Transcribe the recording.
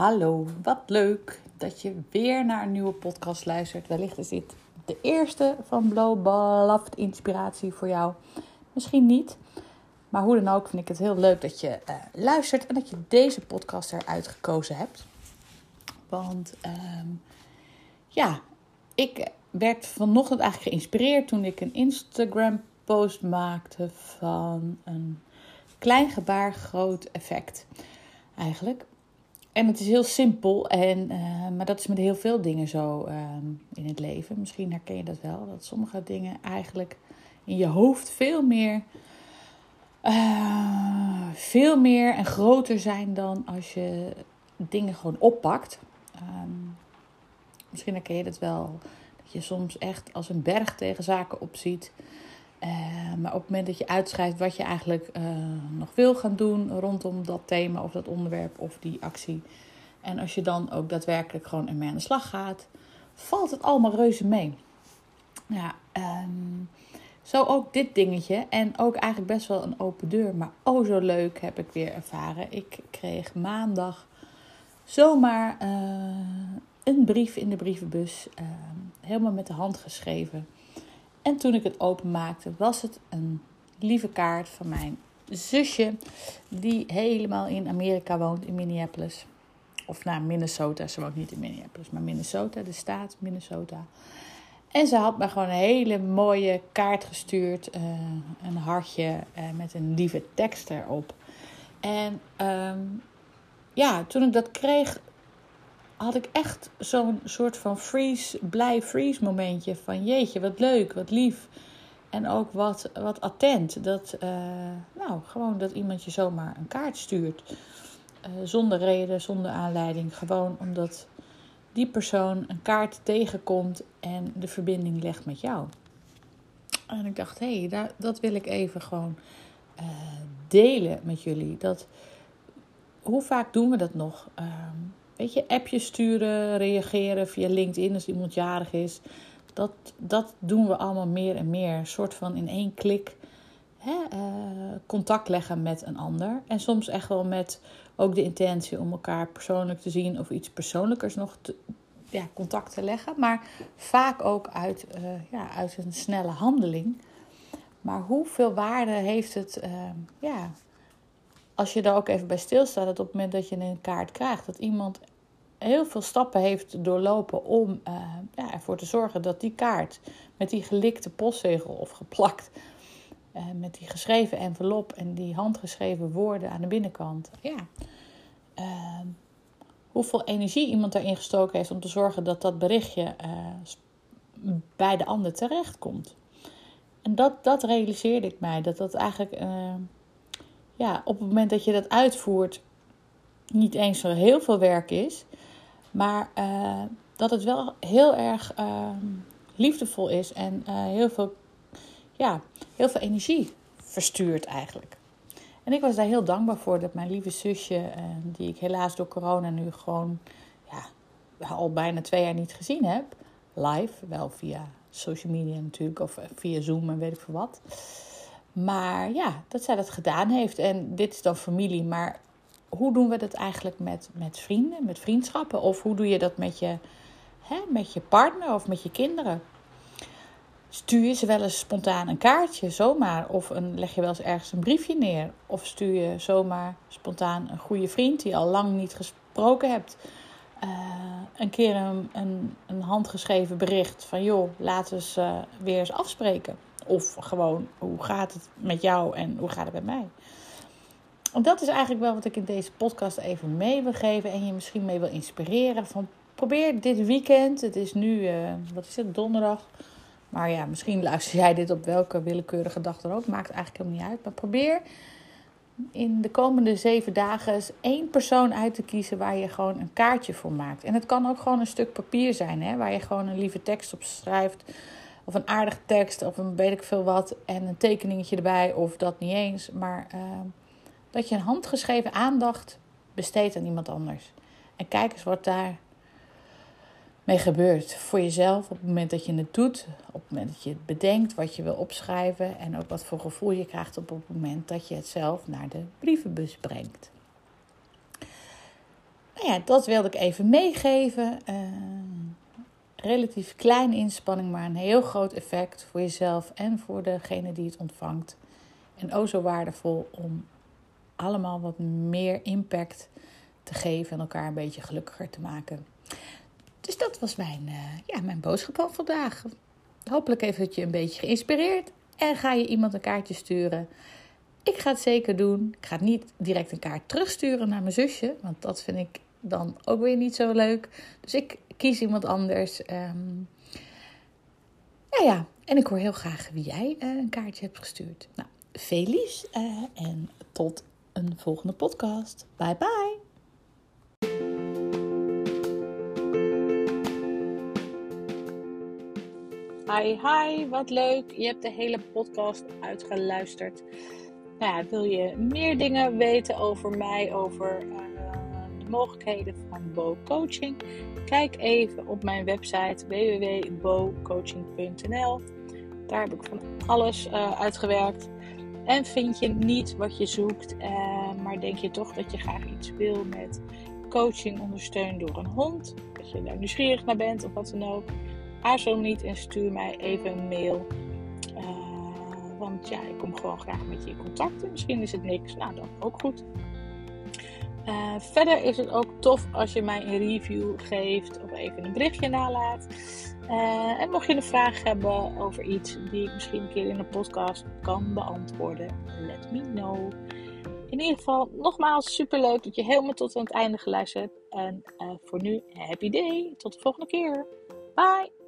Hallo, wat leuk dat je weer naar een nieuwe podcast luistert. Wellicht is dit de eerste van Blowbalaft Inspiratie voor jou. Misschien niet, maar hoe dan ook vind ik het heel leuk dat je uh, luistert en dat je deze podcast eruit gekozen hebt. Want uh, ja, ik werd vanochtend eigenlijk geïnspireerd toen ik een Instagram post maakte van een klein gebaar groot effect eigenlijk. En het is heel simpel, en, uh, maar dat is met heel veel dingen zo uh, in het leven. Misschien herken je dat wel, dat sommige dingen eigenlijk in je hoofd veel meer, uh, veel meer en groter zijn dan als je dingen gewoon oppakt. Um, misschien herken je dat wel, dat je soms echt als een berg tegen zaken opziet. Uh, maar op het moment dat je uitschrijft wat je eigenlijk uh, nog wil gaan doen rondom dat thema of dat onderwerp of die actie. En als je dan ook daadwerkelijk gewoon ermee aan de slag gaat, valt het allemaal reuze mee. Ja, um, zo ook dit dingetje. En ook eigenlijk best wel een open deur. Maar oh zo leuk heb ik weer ervaren. Ik kreeg maandag zomaar uh, een brief in de brievenbus. Uh, helemaal met de hand geschreven. En toen ik het openmaakte, was het een lieve kaart van mijn zusje, die helemaal in Amerika woont, in Minneapolis. Of naar Minnesota, ze woont niet in Minneapolis, maar Minnesota, de staat Minnesota. En ze had me gewoon een hele mooie kaart gestuurd, uh, een hartje uh, met een lieve tekst erop. En um, ja, toen ik dat kreeg, had ik echt zo'n soort van freeze, blij freeze momentje. Van jeetje, wat leuk, wat lief. En ook wat, wat attent. Dat, uh, nou, gewoon dat iemand je zomaar een kaart stuurt. Uh, zonder reden, zonder aanleiding. Gewoon omdat die persoon een kaart tegenkomt en de verbinding legt met jou. En ik dacht, hé, hey, dat wil ik even gewoon uh, delen met jullie. Dat, hoe vaak doen we dat nog? Weet je, appjes sturen, reageren via LinkedIn als iemand jarig is. Dat, dat doen we allemaal meer en meer. Een soort van in één klik hè, uh, contact leggen met een ander. En soms echt wel met ook de intentie om elkaar persoonlijk te zien of iets persoonlijkers nog ja, contact te leggen. Maar vaak ook uit, uh, ja, uit een snelle handeling. Maar hoeveel waarde heeft het, uh, ja, als je daar ook even bij stilstaat, dat op het moment dat je een kaart krijgt, dat iemand heel veel stappen heeft doorlopen om uh, ja, ervoor te zorgen dat die kaart met die gelikte postzegel of geplakt, uh, met die geschreven envelop en die handgeschreven woorden aan de binnenkant, ja, uh, hoeveel energie iemand daarin gestoken heeft om te zorgen dat dat berichtje bij de ander terechtkomt. En dat, dat realiseerde ik mij, dat dat eigenlijk ja, op het moment dat je dat uitvoert, niet eens zo heel veel werk is. Maar uh, dat het wel heel erg uh, liefdevol is en uh, heel, veel, ja, heel veel energie verstuurt eigenlijk. En ik was daar heel dankbaar voor dat mijn lieve zusje, die ik helaas door corona nu gewoon ja, al bijna twee jaar niet gezien heb, live, wel via social media natuurlijk, of via Zoom en weet ik veel wat. Maar ja, dat zij dat gedaan heeft. En dit is dan familie, maar hoe doen we dat eigenlijk met, met vrienden, met vriendschappen? Of hoe doe je dat met je, hè, met je partner of met je kinderen? Stuur je ze wel eens spontaan een kaartje, zomaar? Of een, leg je wel eens ergens een briefje neer? Of stuur je zomaar spontaan een goede vriend die al lang niet gesproken hebt... Uh, een keer een, een, een, handgeschreven bericht van... joh, laten we eens, uh, weer eens afspreken. Of gewoon, hoe gaat het met jou en hoe gaat het met mij? Dat is eigenlijk wel wat ik in deze podcast even mee wil geven en je misschien mee wil inspireren. Van probeer dit weekend, het is nu, uh, wat is het, donderdag. Maar ja, misschien luister jij dit op welke willekeurige dag dan ook. Maakt eigenlijk helemaal niet uit. Maar probeer in de komende zeven dagen eens één persoon uit te kiezen waar je gewoon een kaartje voor maakt. En het kan ook gewoon een stuk papier zijn, hè, waar je gewoon een lieve tekst op schrijft. Of een aardige tekst, of een weet ik veel wat. En een tekeningetje erbij, of dat niet eens. Maar uh, dat je een handgeschreven aandacht besteedt aan iemand anders. En kijk eens wat daar mee gebeurt. Voor jezelf op het moment dat je het doet, op het moment dat je het bedenkt, wat je wil opschrijven en ook wat voor gevoel je krijgt op het moment dat je het zelf naar de brievenbus brengt. Nou ja, dat wilde ik even meegeven. Uh, relatief kleine inspanning, maar een heel groot effect voor jezelf en voor degene die het ontvangt. En ook zo waardevol om allemaal wat meer impact te geven en elkaar een beetje gelukkiger te maken. Dus dat was mijn, uh, ja, mijn boodschap van vandaag. Hopelijk heeft het je een beetje geïnspireerd. En ga je iemand een kaartje sturen. Ik ga het zeker doen. Ik ga niet direct een kaart terugsturen naar mijn zusje. Want dat vind ik dan ook weer niet zo leuk. Dus ik kies iemand anders. Um, nou ja, en ik hoor heel graag wie jij uh, een kaartje hebt gestuurd. Nou, veel liefs uh, en tot een volgende podcast. Bye bye. Hi, hi, wat leuk. Je hebt de hele podcast uitgeluisterd. Nou ja, wil je meer dingen weten over mij, over uh, de mogelijkheden van Bo Coaching? Kijk even op mijn website www.bocoaching.nl. Daar heb ik van alles uh, uitgewerkt. En vind je niet wat je zoekt, uh, maar denk je toch dat je graag iets wil met coaching ondersteund door een hond? Dat je daar nieuwsgierig naar bent of wat dan ook aarzel niet en stuur mij even een mail. Uh, want ja, ik kom gewoon graag met je in contact. misschien is het niks, nou dan ook goed. Uh, verder is het ook tof als je mij een review geeft of even een berichtje nalaat. Uh, en mocht je een vraag hebben over iets die ik misschien een keer in een podcast kan beantwoorden, let me know. In ieder geval, nogmaals, super leuk dat je helemaal tot aan het einde geluisterd hebt. En uh, voor nu, happy day. Tot de volgende keer. Bye.